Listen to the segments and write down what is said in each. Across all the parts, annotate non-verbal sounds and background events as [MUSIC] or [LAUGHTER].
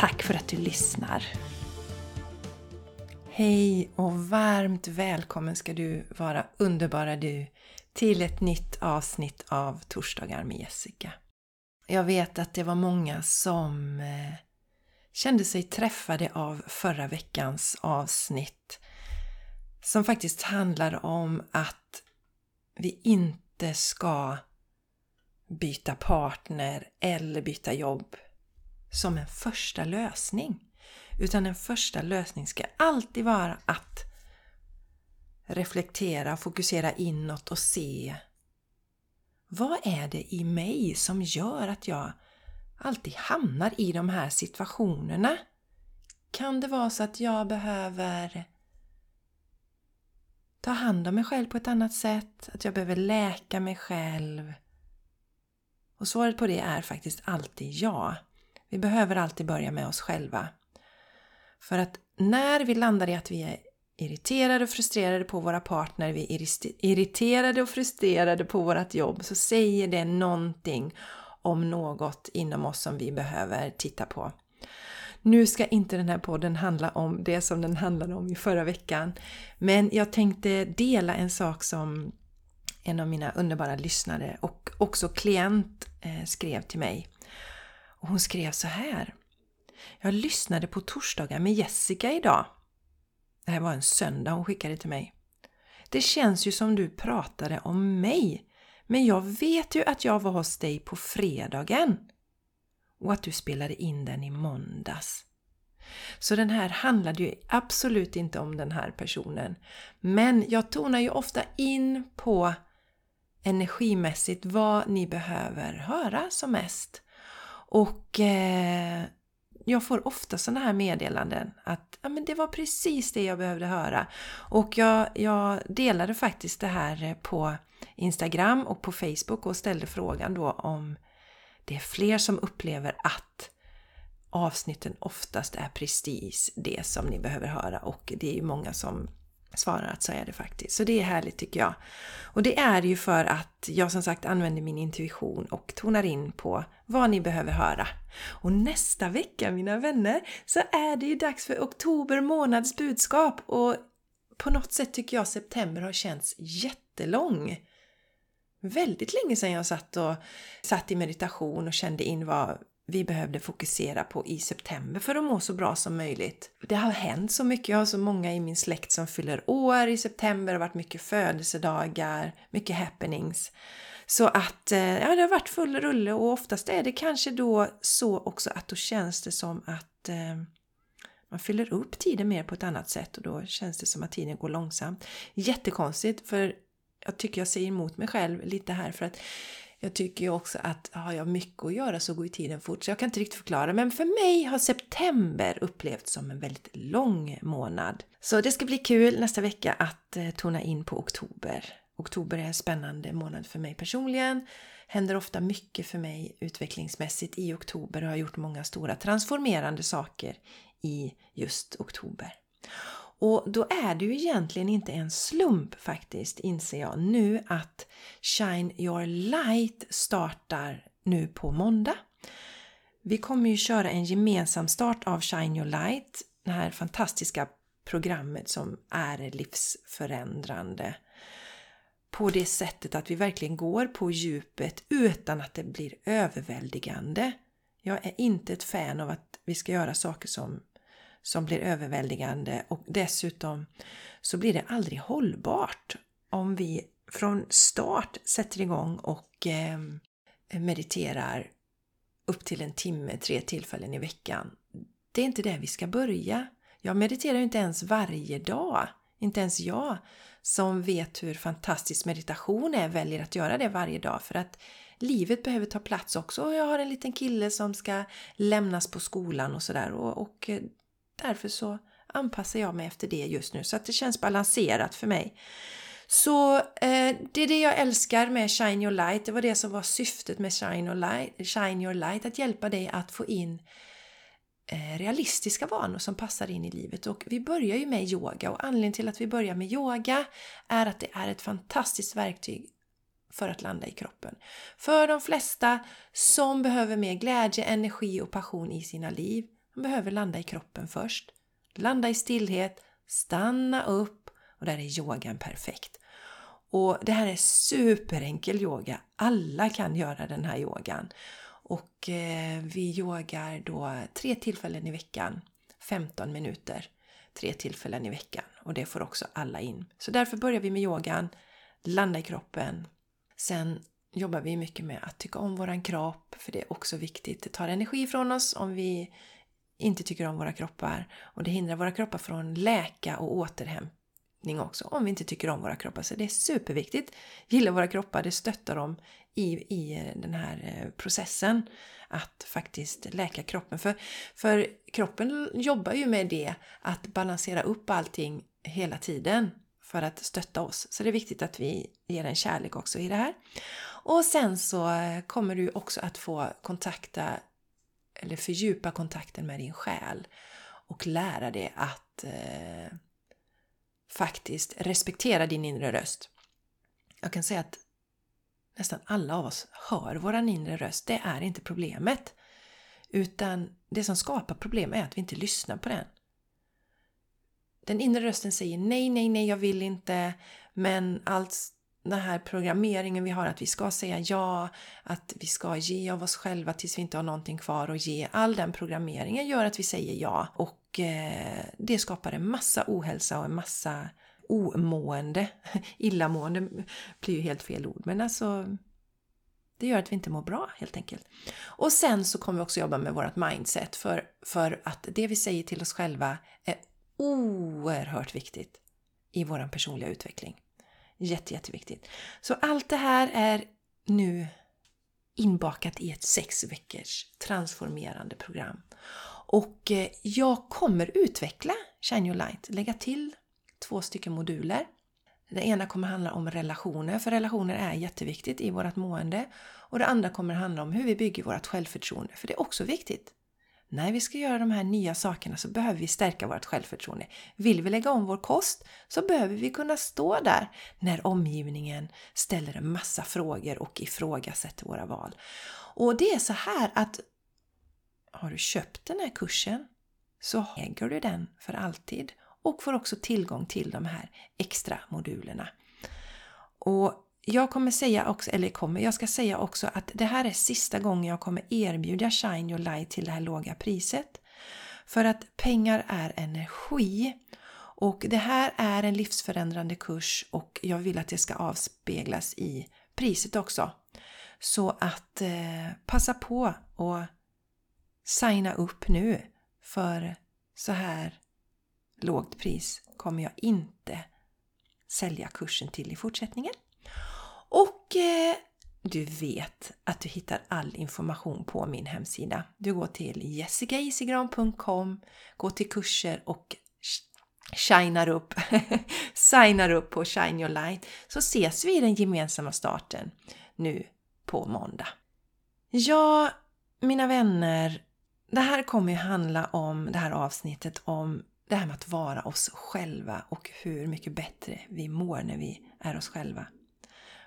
Tack för att du lyssnar! Hej och varmt välkommen ska du vara underbara du till ett nytt avsnitt av Torsdagar med Jessica. Jag vet att det var många som eh, kände sig träffade av förra veckans avsnitt som faktiskt handlar om att vi inte ska byta partner eller byta jobb som en första lösning. Utan en första lösning ska alltid vara att reflektera, fokusera inåt och se vad är det i mig som gör att jag alltid hamnar i de här situationerna? Kan det vara så att jag behöver ta hand om mig själv på ett annat sätt? Att jag behöver läka mig själv? Och svaret på det är faktiskt alltid ja. Vi behöver alltid börja med oss själva. För att när vi landar i att vi är irriterade och frustrerade på våra partner, vi är irriterade och frustrerade på vårt jobb, så säger det någonting om något inom oss som vi behöver titta på. Nu ska inte den här podden handla om det som den handlade om i förra veckan, men jag tänkte dela en sak som en av mina underbara lyssnare och också klient eh, skrev till mig. Och hon skrev så här. Jag lyssnade på torsdagar med Jessica idag. Det här var en söndag hon skickade till mig. Det känns ju som du pratade om mig. Men jag vet ju att jag var hos dig på fredagen. Och att du spelade in den i måndags. Så den här handlade ju absolut inte om den här personen. Men jag tonar ju ofta in på energimässigt vad ni behöver höra som mest. Och eh, jag får ofta sådana här meddelanden att ja, men det var precis det jag behövde höra. Och jag, jag delade faktiskt det här eh, på Instagram och på Facebook och ställde frågan då om det är fler som upplever att avsnitten oftast är precis det som ni behöver höra och det är ju många som svarar att så är det faktiskt. Så det är härligt tycker jag. Och det är ju för att jag som sagt använder min intuition och tonar in på vad ni behöver höra. Och nästa vecka mina vänner så är det ju dags för oktober månads budskap och på något sätt tycker jag september har känts jättelång. Väldigt länge sedan jag satt och satt i meditation och kände in vad vi behövde fokusera på i september för att må så bra som möjligt. Det har hänt så mycket, jag har så många i min släkt som fyller år i september, det har varit mycket födelsedagar, mycket happenings. Så att eh, ja, det har varit full rulle och oftast är det kanske då så också att då känns det som att eh, man fyller upp tiden mer på ett annat sätt och då känns det som att tiden går långsamt. Jättekonstigt för jag tycker jag säger emot mig själv lite här för att jag tycker ju också att har jag mycket att göra så går ju tiden fort, så jag kan inte riktigt förklara. Men för mig har september upplevts som en väldigt lång månad. Så det ska bli kul nästa vecka att eh, tona in på oktober. Oktober är en spännande månad för mig personligen. Händer ofta mycket för mig utvecklingsmässigt i oktober och har gjort många stora transformerande saker i just oktober. Och då är det ju egentligen inte en slump faktiskt, inser jag nu, att Shine Your Light startar nu på måndag. Vi kommer ju köra en gemensam start av Shine Your Light, det här fantastiska programmet som är livsförändrande. På det sättet att vi verkligen går på djupet utan att det blir överväldigande. Jag är inte ett fan av att vi ska göra saker som som blir överväldigande och dessutom så blir det aldrig hållbart om vi från start sätter igång och eh, mediterar upp till en timme, tre tillfällen i veckan. Det är inte där vi ska börja. Jag mediterar ju inte ens varje dag. Inte ens jag som vet hur fantastisk meditation är väljer att göra det varje dag för att livet behöver ta plats också. Jag har en liten kille som ska lämnas på skolan och sådär och, och eh, därför så anpassar jag mig efter det just nu så att det känns balanserat för mig. Så eh, det är det jag älskar med Shine Your Light. Det var det som var syftet med Shine Your Light. Shine Your Light att hjälpa dig att få in eh, realistiska vanor som passar in i livet. Och vi börjar ju med yoga och anledningen till att vi börjar med yoga är att det är ett fantastiskt verktyg för att landa i kroppen. För de flesta som behöver mer glädje, energi och passion i sina liv, man behöver landa i kroppen först. Landa i stillhet, stanna upp och där är yogan perfekt. Och det här är superenkel yoga. Alla kan göra den här yogan. Och eh, vi yogar då tre tillfällen i veckan, 15 minuter. Tre tillfällen i veckan och det får också alla in. Så därför börjar vi med yogan, landa i kroppen. Sen jobbar vi mycket med att tycka om våran kropp, för det är också viktigt. Det tar energi från oss om vi inte tycker om våra kroppar och det hindrar våra kroppar från läka och återhämtning också om vi inte tycker om våra kroppar. Så det är superviktigt. Gilla våra kroppar, det stöttar dem i, i eh, den här eh, processen att faktiskt läka kroppen. För, för kroppen jobbar ju med det, att balansera upp allting hela tiden för att stötta oss. Så det är viktigt att vi ger en kärlek också i det här. Och sen så eh, kommer du också att få kontakta eller fördjupa kontakten med din själ och lära dig att eh, faktiskt respektera din inre röst. Jag kan säga att nästan alla av oss hör våran inre röst. Det är inte problemet. Utan det som skapar problem är att vi inte lyssnar på den. Den inre rösten säger nej, nej, nej, jag vill inte. Men allt den här programmeringen vi har att vi ska säga ja, att vi ska ge av oss själva tills vi inte har någonting kvar att ge. All den programmeringen gör att vi säger ja och eh, det skapar en massa ohälsa och en massa omående. [LAUGHS] Illamående blir ju helt fel ord, men alltså det gör att vi inte mår bra helt enkelt. Och sen så kommer vi också jobba med vårt mindset för, för att det vi säger till oss själva är oerhört viktigt i vår personliga utveckling. Jätte, jätteviktigt. Så allt det här är nu inbakat i ett sex veckors transformerande program. Och eh, jag kommer utveckla Shine Your Light, lägga till två stycken moduler. Det ena kommer handla om relationer, för relationer är jätteviktigt i vårt mående. Och det andra kommer handla om hur vi bygger vårt självförtroende, för det är också viktigt. När vi ska göra de här nya sakerna så behöver vi stärka vårt självförtroende. Vill vi lägga om vår kost så behöver vi kunna stå där när omgivningen ställer en massa frågor och ifrågasätter våra val. Och det är så här att har du köpt den här kursen så äger du den för alltid och får också tillgång till de här extra modulerna. Och jag kommer säga också, eller kommer, jag ska säga också att det här är sista gången jag kommer erbjuda Shine Your Light till det här låga priset. För att pengar är energi. Och det här är en livsförändrande kurs och jag vill att det ska avspeglas i priset också. Så att eh, passa på och signa upp nu för så här lågt pris kommer jag inte sälja kursen till i fortsättningen. Du vet att du hittar all information på min hemsida. Du går till jessicaisigran.com, går till kurser och shinar upp, [LAUGHS] signar upp på Shine Your Light så ses vi i den gemensamma starten nu på måndag. Ja, mina vänner, det här kommer ju handla om det här avsnittet om det här med att vara oss själva och hur mycket bättre vi mår när vi är oss själva.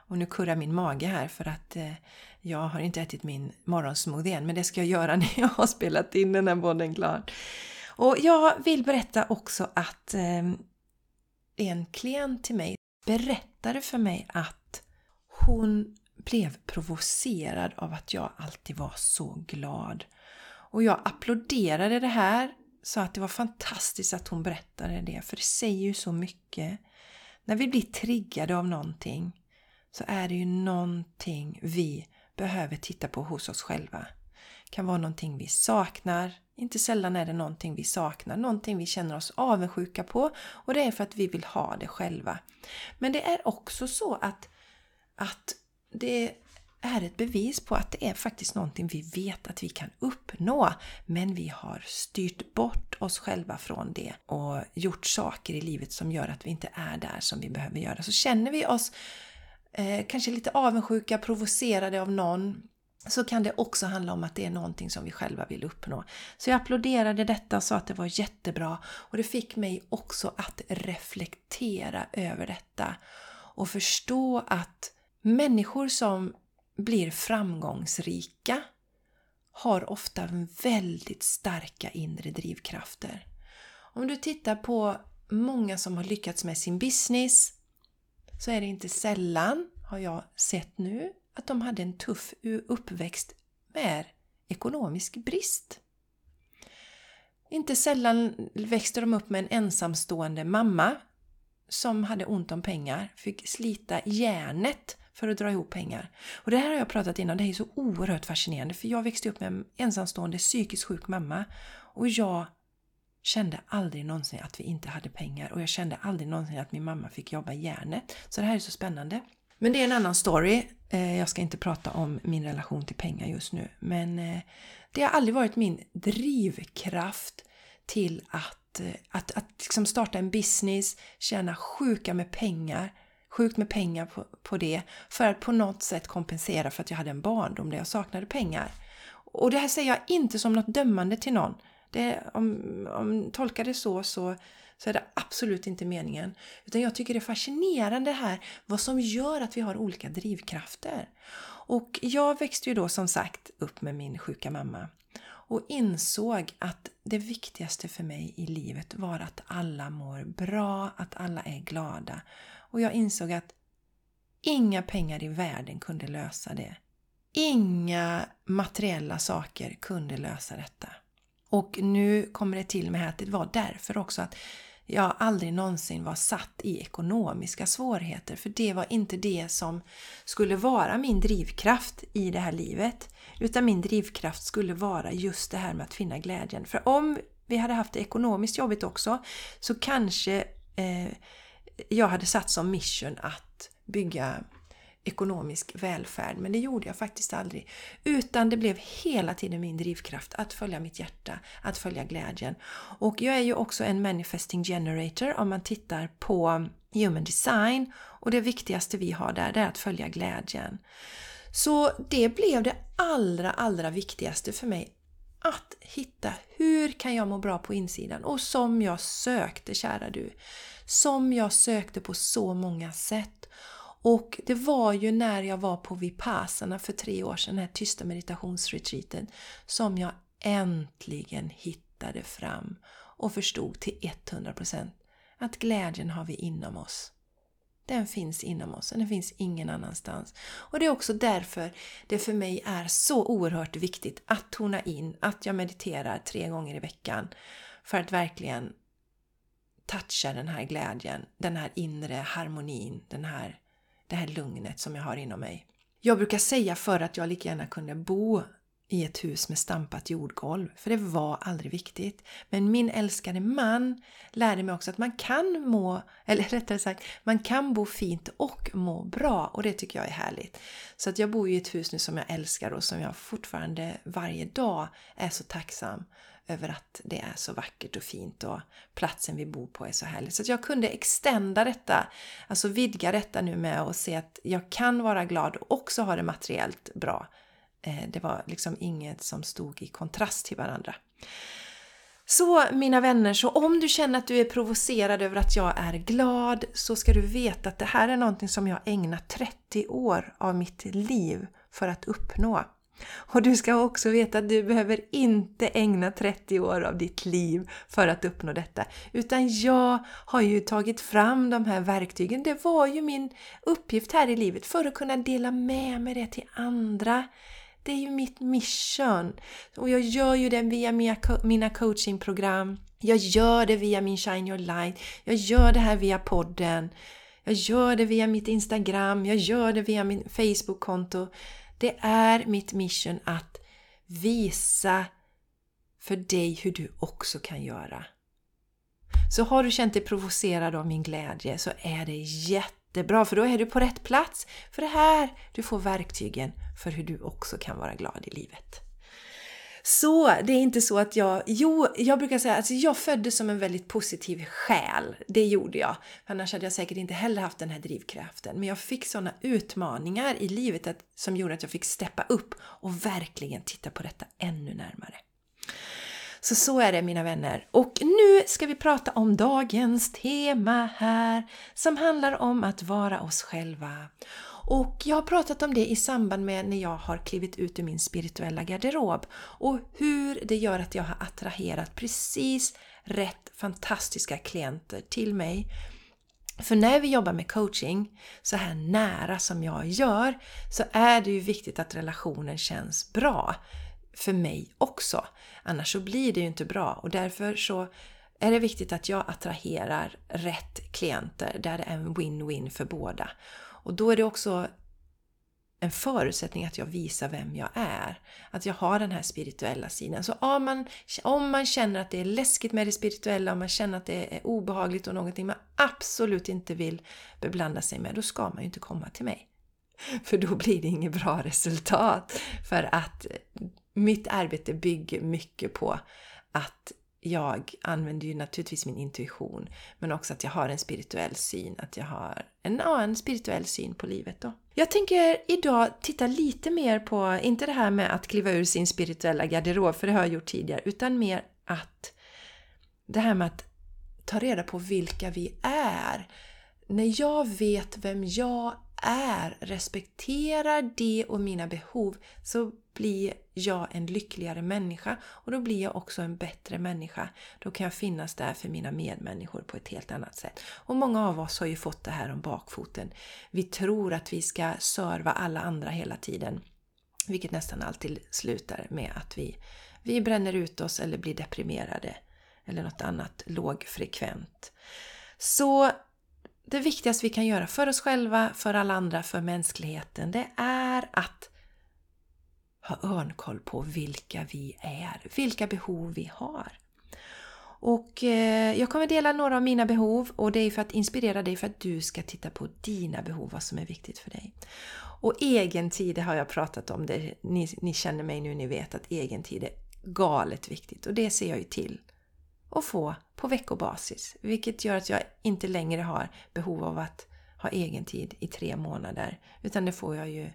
Och nu kurrar min mage här för att eh, jag har inte ätit min morgonsmoothie än, men det ska jag göra [LAUGHS] när jag har spelat in den här podden klart. Och jag vill berätta också att eh, en klient till mig berättade för mig att hon blev provocerad av att jag alltid var så glad. Och jag applåderade det här, sa att det var fantastiskt att hon berättade det, för det säger ju så mycket. När vi blir triggade av någonting så är det ju någonting vi behöver titta på hos oss själva. Det kan vara någonting vi saknar. Inte sällan är det någonting vi saknar, någonting vi känner oss avundsjuka på och det är för att vi vill ha det själva. Men det är också så att, att det är ett bevis på att det är faktiskt någonting vi vet att vi kan uppnå. Men vi har styrt bort oss själva från det och gjort saker i livet som gör att vi inte är där som vi behöver göra. Så känner vi oss eh, kanske lite avundsjuka, provocerade av någon så kan det också handla om att det är någonting som vi själva vill uppnå. Så jag applåderade detta och sa att det var jättebra och det fick mig också att reflektera över detta och förstå att människor som blir framgångsrika har ofta väldigt starka inre drivkrafter. Om du tittar på många som har lyckats med sin business så är det inte sällan, har jag sett nu, att de hade en tuff uppväxt med ekonomisk brist. Inte sällan växte de upp med en ensamstående mamma som hade ont om pengar, fick slita järnet för att dra ihop pengar. Och det här har jag pratat innan, det är så oerhört fascinerande för jag växte upp med en ensamstående psykiskt sjuk mamma och jag kände aldrig någonsin att vi inte hade pengar och jag kände aldrig någonsin att min mamma fick jobba järnet. Så det här är så spännande. Men det är en annan story. Eh, jag ska inte prata om min relation till pengar just nu. Men eh, det har aldrig varit min drivkraft till att, eh, att, att liksom starta en business, tjäna sjuka med pengar, sjukt med pengar på, på det för att på något sätt kompensera för att jag hade en barndom där jag saknade pengar. Och det här säger jag inte som något dömande till någon. Det, om, om tolkar det så, så så är det absolut inte meningen. Utan jag tycker det är fascinerande här vad som gör att vi har olika drivkrafter. Och jag växte ju då som sagt upp med min sjuka mamma och insåg att det viktigaste för mig i livet var att alla mår bra, att alla är glada. Och jag insåg att inga pengar i världen kunde lösa det. Inga materiella saker kunde lösa detta. Och nu kommer det till mig att det var därför också att jag aldrig någonsin var satt i ekonomiska svårigheter. För det var inte det som skulle vara min drivkraft i det här livet. Utan min drivkraft skulle vara just det här med att finna glädjen. För om vi hade haft det ekonomiskt jobbigt också så kanske eh, jag hade satt som mission att bygga ekonomisk välfärd. Men det gjorde jag faktiskt aldrig. Utan det blev hela tiden min drivkraft att följa mitt hjärta, att följa glädjen. Och jag är ju också en manifesting generator om man tittar på human design. Och det viktigaste vi har där, det är att följa glädjen. Så det blev det allra, allra viktigaste för mig. Att hitta hur kan jag må bra på insidan? Och som jag sökte, kära du. Som jag sökte på så många sätt. Och det var ju när jag var på Vipassana för tre år sedan, den här tysta meditationsretreaten, som jag äntligen hittade fram och förstod till 100% att glädjen har vi inom oss. Den finns inom oss och den finns ingen annanstans. Och det är också därför det för mig är så oerhört viktigt att tona in att jag mediterar tre gånger i veckan. För att verkligen toucha den här glädjen, den här inre harmonin, den här det här lugnet som jag har inom mig. Jag brukar säga för att jag lika gärna kunde bo i ett hus med stampat jordgolv, för det var aldrig viktigt. Men min älskade man lärde mig också att man kan må, eller [LAUGHS] rättare sagt, man kan bo fint och må bra och det tycker jag är härligt. Så att jag bor i ett hus nu som jag älskar och som jag fortfarande varje dag är så tacksam över att det är så vackert och fint och platsen vi bor på är så härlig. Så att jag kunde extenda detta, alltså vidga detta nu med att se att jag kan vara glad och också ha det materiellt bra. Eh, det var liksom inget som stod i kontrast till varandra. Så mina vänner, så om du känner att du är provocerad över att jag är glad så ska du veta att det här är någonting som jag ägnat 30 år av mitt liv för att uppnå. Och du ska också veta att du behöver inte ägna 30 år av ditt liv för att uppnå detta. Utan jag har ju tagit fram de här verktygen. Det var ju min uppgift här i livet för att kunna dela med mig det till andra. Det är ju mitt mission. Och jag gör ju det via mina coachingprogram. Jag gör det via min Shine Your Light. Jag gör det här via podden. Jag gör det via mitt Instagram. Jag gör det via min Facebook-konto. Det är mitt mission att visa för dig hur du också kan göra. Så har du känt dig provocerad av min glädje så är det jättebra för då är du på rätt plats. För det här du får verktygen för hur du också kan vara glad i livet. Så det är inte så att jag... Jo, jag brukar säga att alltså jag föddes som en väldigt positiv själ. Det gjorde jag. Annars hade jag säkert inte heller haft den här drivkraften. Men jag fick sådana utmaningar i livet att, som gjorde att jag fick steppa upp och verkligen titta på detta ännu närmare. Så så är det mina vänner. Och nu ska vi prata om dagens tema här som handlar om att vara oss själva. Och jag har pratat om det i samband med när jag har klivit ut ur min spirituella garderob och hur det gör att jag har attraherat precis rätt fantastiska klienter till mig. För när vi jobbar med coaching så här nära som jag gör så är det ju viktigt att relationen känns bra för mig också. Annars så blir det ju inte bra och därför så är det viktigt att jag attraherar rätt klienter där det är en win-win för båda. Och då är det också en förutsättning att jag visar vem jag är. Att jag har den här spirituella sidan. Så om man, om man känner att det är läskigt med det spirituella, om man känner att det är obehagligt och någonting man absolut inte vill beblanda sig med, då ska man ju inte komma till mig. För då blir det inget bra resultat. För att mitt arbete bygger mycket på att jag använder ju naturligtvis min intuition men också att jag har en spirituell syn, att jag har en, ja, en spirituell syn på livet då. Jag tänker idag titta lite mer på, inte det här med att kliva ur sin spirituella garderob, för det har jag gjort tidigare, utan mer att det här med att ta reda på vilka vi är. När jag vet vem jag är, respekterar det och mina behov så blir jag en lyckligare människa och då blir jag också en bättre människa. Då kan jag finnas där för mina medmänniskor på ett helt annat sätt. Och många av oss har ju fått det här om bakfoten. Vi tror att vi ska serva alla andra hela tiden. Vilket nästan alltid slutar med att vi, vi bränner ut oss eller blir deprimerade. Eller något annat lågfrekvent. Så det viktigaste vi kan göra för oss själva, för alla andra, för mänskligheten, det är att ha örnkoll på vilka vi är, vilka behov vi har. Och eh, jag kommer dela några av mina behov och det är för att inspirera dig för att du ska titta på dina behov, vad som är viktigt för dig. Och egen tid, har jag pratat om, det, ni, ni känner mig nu, ni vet att egen tid är galet viktigt och det ser jag ju till att få på veckobasis. Vilket gör att jag inte längre har behov av att ha egen tid i tre månader. Utan det får jag ju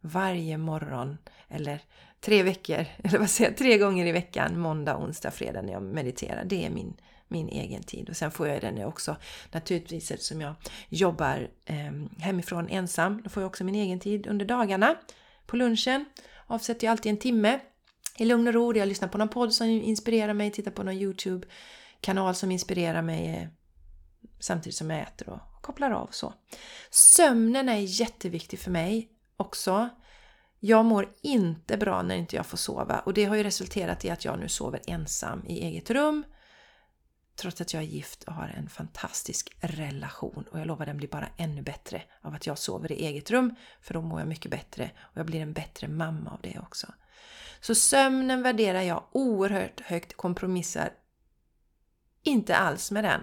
varje morgon eller tre veckor, [LAUGHS] eller vad säger jag, tre gånger i veckan, måndag, onsdag, fredag när jag mediterar. Det är min, min egen tid. Och sen får jag den också naturligtvis eftersom jag jobbar eh, hemifrån ensam. Då får jag också min egen tid under dagarna. På lunchen avsätter jag alltid en timme i lugn och ro. Jag lyssnar på någon podd som inspirerar mig, tittar på någon YouTube-kanal som inspirerar mig eh, samtidigt som jag äter och kopplar av och så. Sömnen är jätteviktig för mig också. Jag mår inte bra när inte jag får sova och det har ju resulterat i att jag nu sover ensam i eget rum. Trots att jag är gift och har en fantastisk relation och jag lovar den blir bara ännu bättre av att jag sover i eget rum för då mår jag mycket bättre och jag blir en bättre mamma av det också. Så sömnen värderar jag oerhört högt, kompromissar inte alls med den.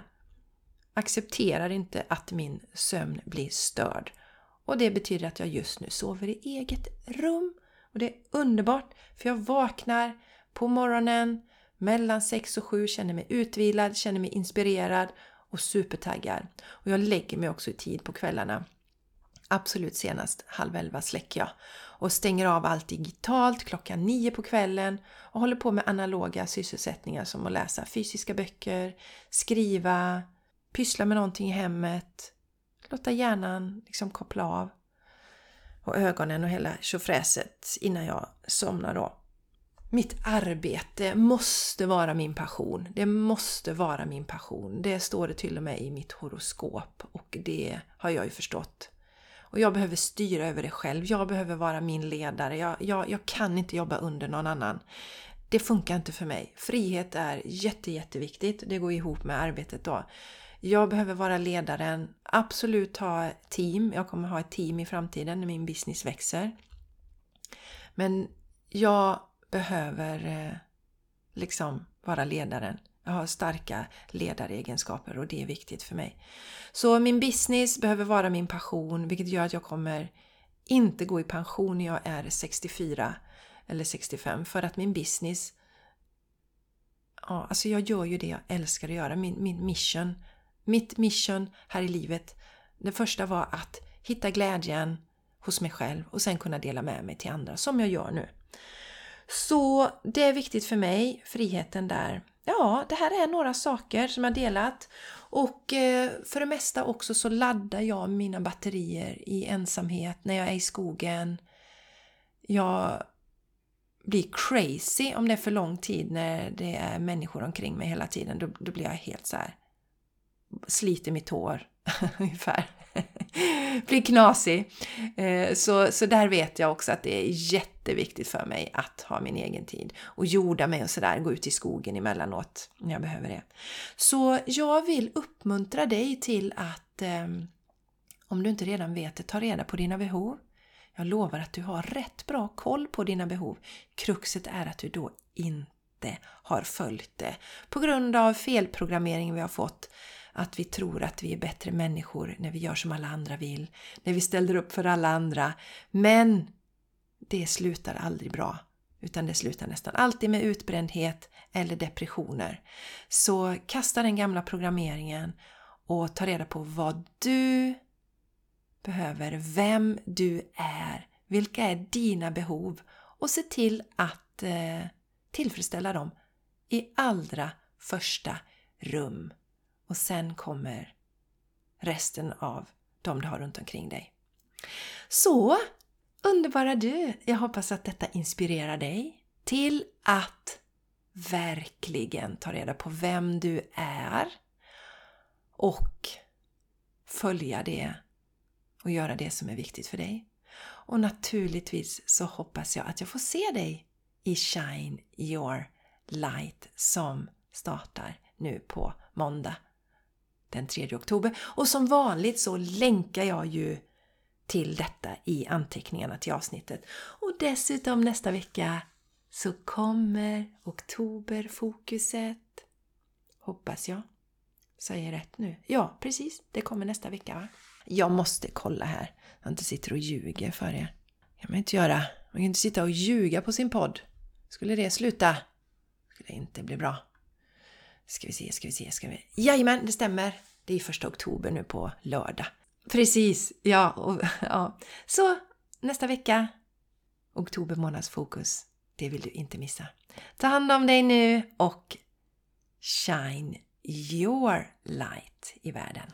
Accepterar inte att min sömn blir störd. Och det betyder att jag just nu sover i eget rum. Och det är underbart för jag vaknar på morgonen mellan 6 och 7, känner mig utvilad, känner mig inspirerad och supertaggad. Och jag lägger mig också i tid på kvällarna. Absolut senast halv elva släcker jag och stänger av allt digitalt klockan nio på kvällen och håller på med analoga sysselsättningar som att läsa fysiska böcker, skriva, pyssla med någonting i hemmet, låta hjärnan liksom koppla av och ögonen och hela tjofräset innan jag somnar då. Mitt arbete måste vara min passion. Det måste vara min passion. Det står det till och med i mitt horoskop och det har jag ju förstått. Och jag behöver styra över det själv. Jag behöver vara min ledare. Jag, jag, jag kan inte jobba under någon annan. Det funkar inte för mig. Frihet är jätte, jätteviktigt. Det går ihop med arbetet då. Jag behöver vara ledaren, absolut ha team. Jag kommer ha ett team i framtiden när min business växer. Men jag behöver eh, liksom vara ledaren. Jag har starka ledaregenskaper och det är viktigt för mig. Så min business behöver vara min passion vilket gör att jag kommer inte gå i pension när jag är 64 eller 65 för att min business Ja, alltså jag gör ju det jag älskar att göra, min, min mission. Mitt mission här i livet. Det första var att hitta glädjen hos mig själv och sen kunna dela med mig till andra som jag gör nu. Så det är viktigt för mig, friheten där. Ja, det här är några saker som jag delat. Och eh, för det mesta också så laddar jag mina batterier i ensamhet när jag är i skogen. Jag blir crazy om det är för lång tid när det är människor omkring mig hela tiden. Då, då blir jag helt så här sliter mitt hår [LAUGHS] ungefär. [LAUGHS] blir knasig. Eh, så, så där vet jag också att det är jätteviktigt för mig att ha min egen tid och jorda mig och sådär, gå ut i skogen emellanåt när jag behöver det. Så jag vill uppmuntra dig till att ehm, om du inte redan vet det, ta reda på dina behov. Jag lovar att du har rätt bra koll på dina behov. Kruxet är att du då inte har följt det på grund av felprogrammering vi har fått att vi tror att vi är bättre människor när vi gör som alla andra vill, när vi ställer upp för alla andra. Men det slutar aldrig bra, utan det slutar nästan alltid med utbrändhet eller depressioner. Så kasta den gamla programmeringen och ta reda på vad du behöver, vem du är, vilka är dina behov och se till att eh, tillfredsställa dem i allra första rum. Och sen kommer resten av de du har runt omkring dig. Så, underbara du! Jag hoppas att detta inspirerar dig till att verkligen ta reda på vem du är och följa det och göra det som är viktigt för dig. Och naturligtvis så hoppas jag att jag får se dig i Shine Your Light som startar nu på måndag den 3 oktober. Och som vanligt så länkar jag ju till detta i anteckningarna till avsnittet. Och dessutom nästa vecka så kommer oktoberfokuset. Hoppas jag. Säger rätt nu? Ja, precis. Det kommer nästa vecka va? Jag måste kolla här. Jag inte sitter och ljuger för er. Det kan man inte göra. Man kan inte sitta och ljuga på sin podd. Skulle det sluta? Skulle inte bli bra. Ska vi se, ska vi se, ska vi... Jajamän, det stämmer! Det är första oktober nu på lördag. Precis, ja, och, ja. Så nästa vecka, oktober månads fokus. Det vill du inte missa. Ta hand om dig nu och shine your light i världen.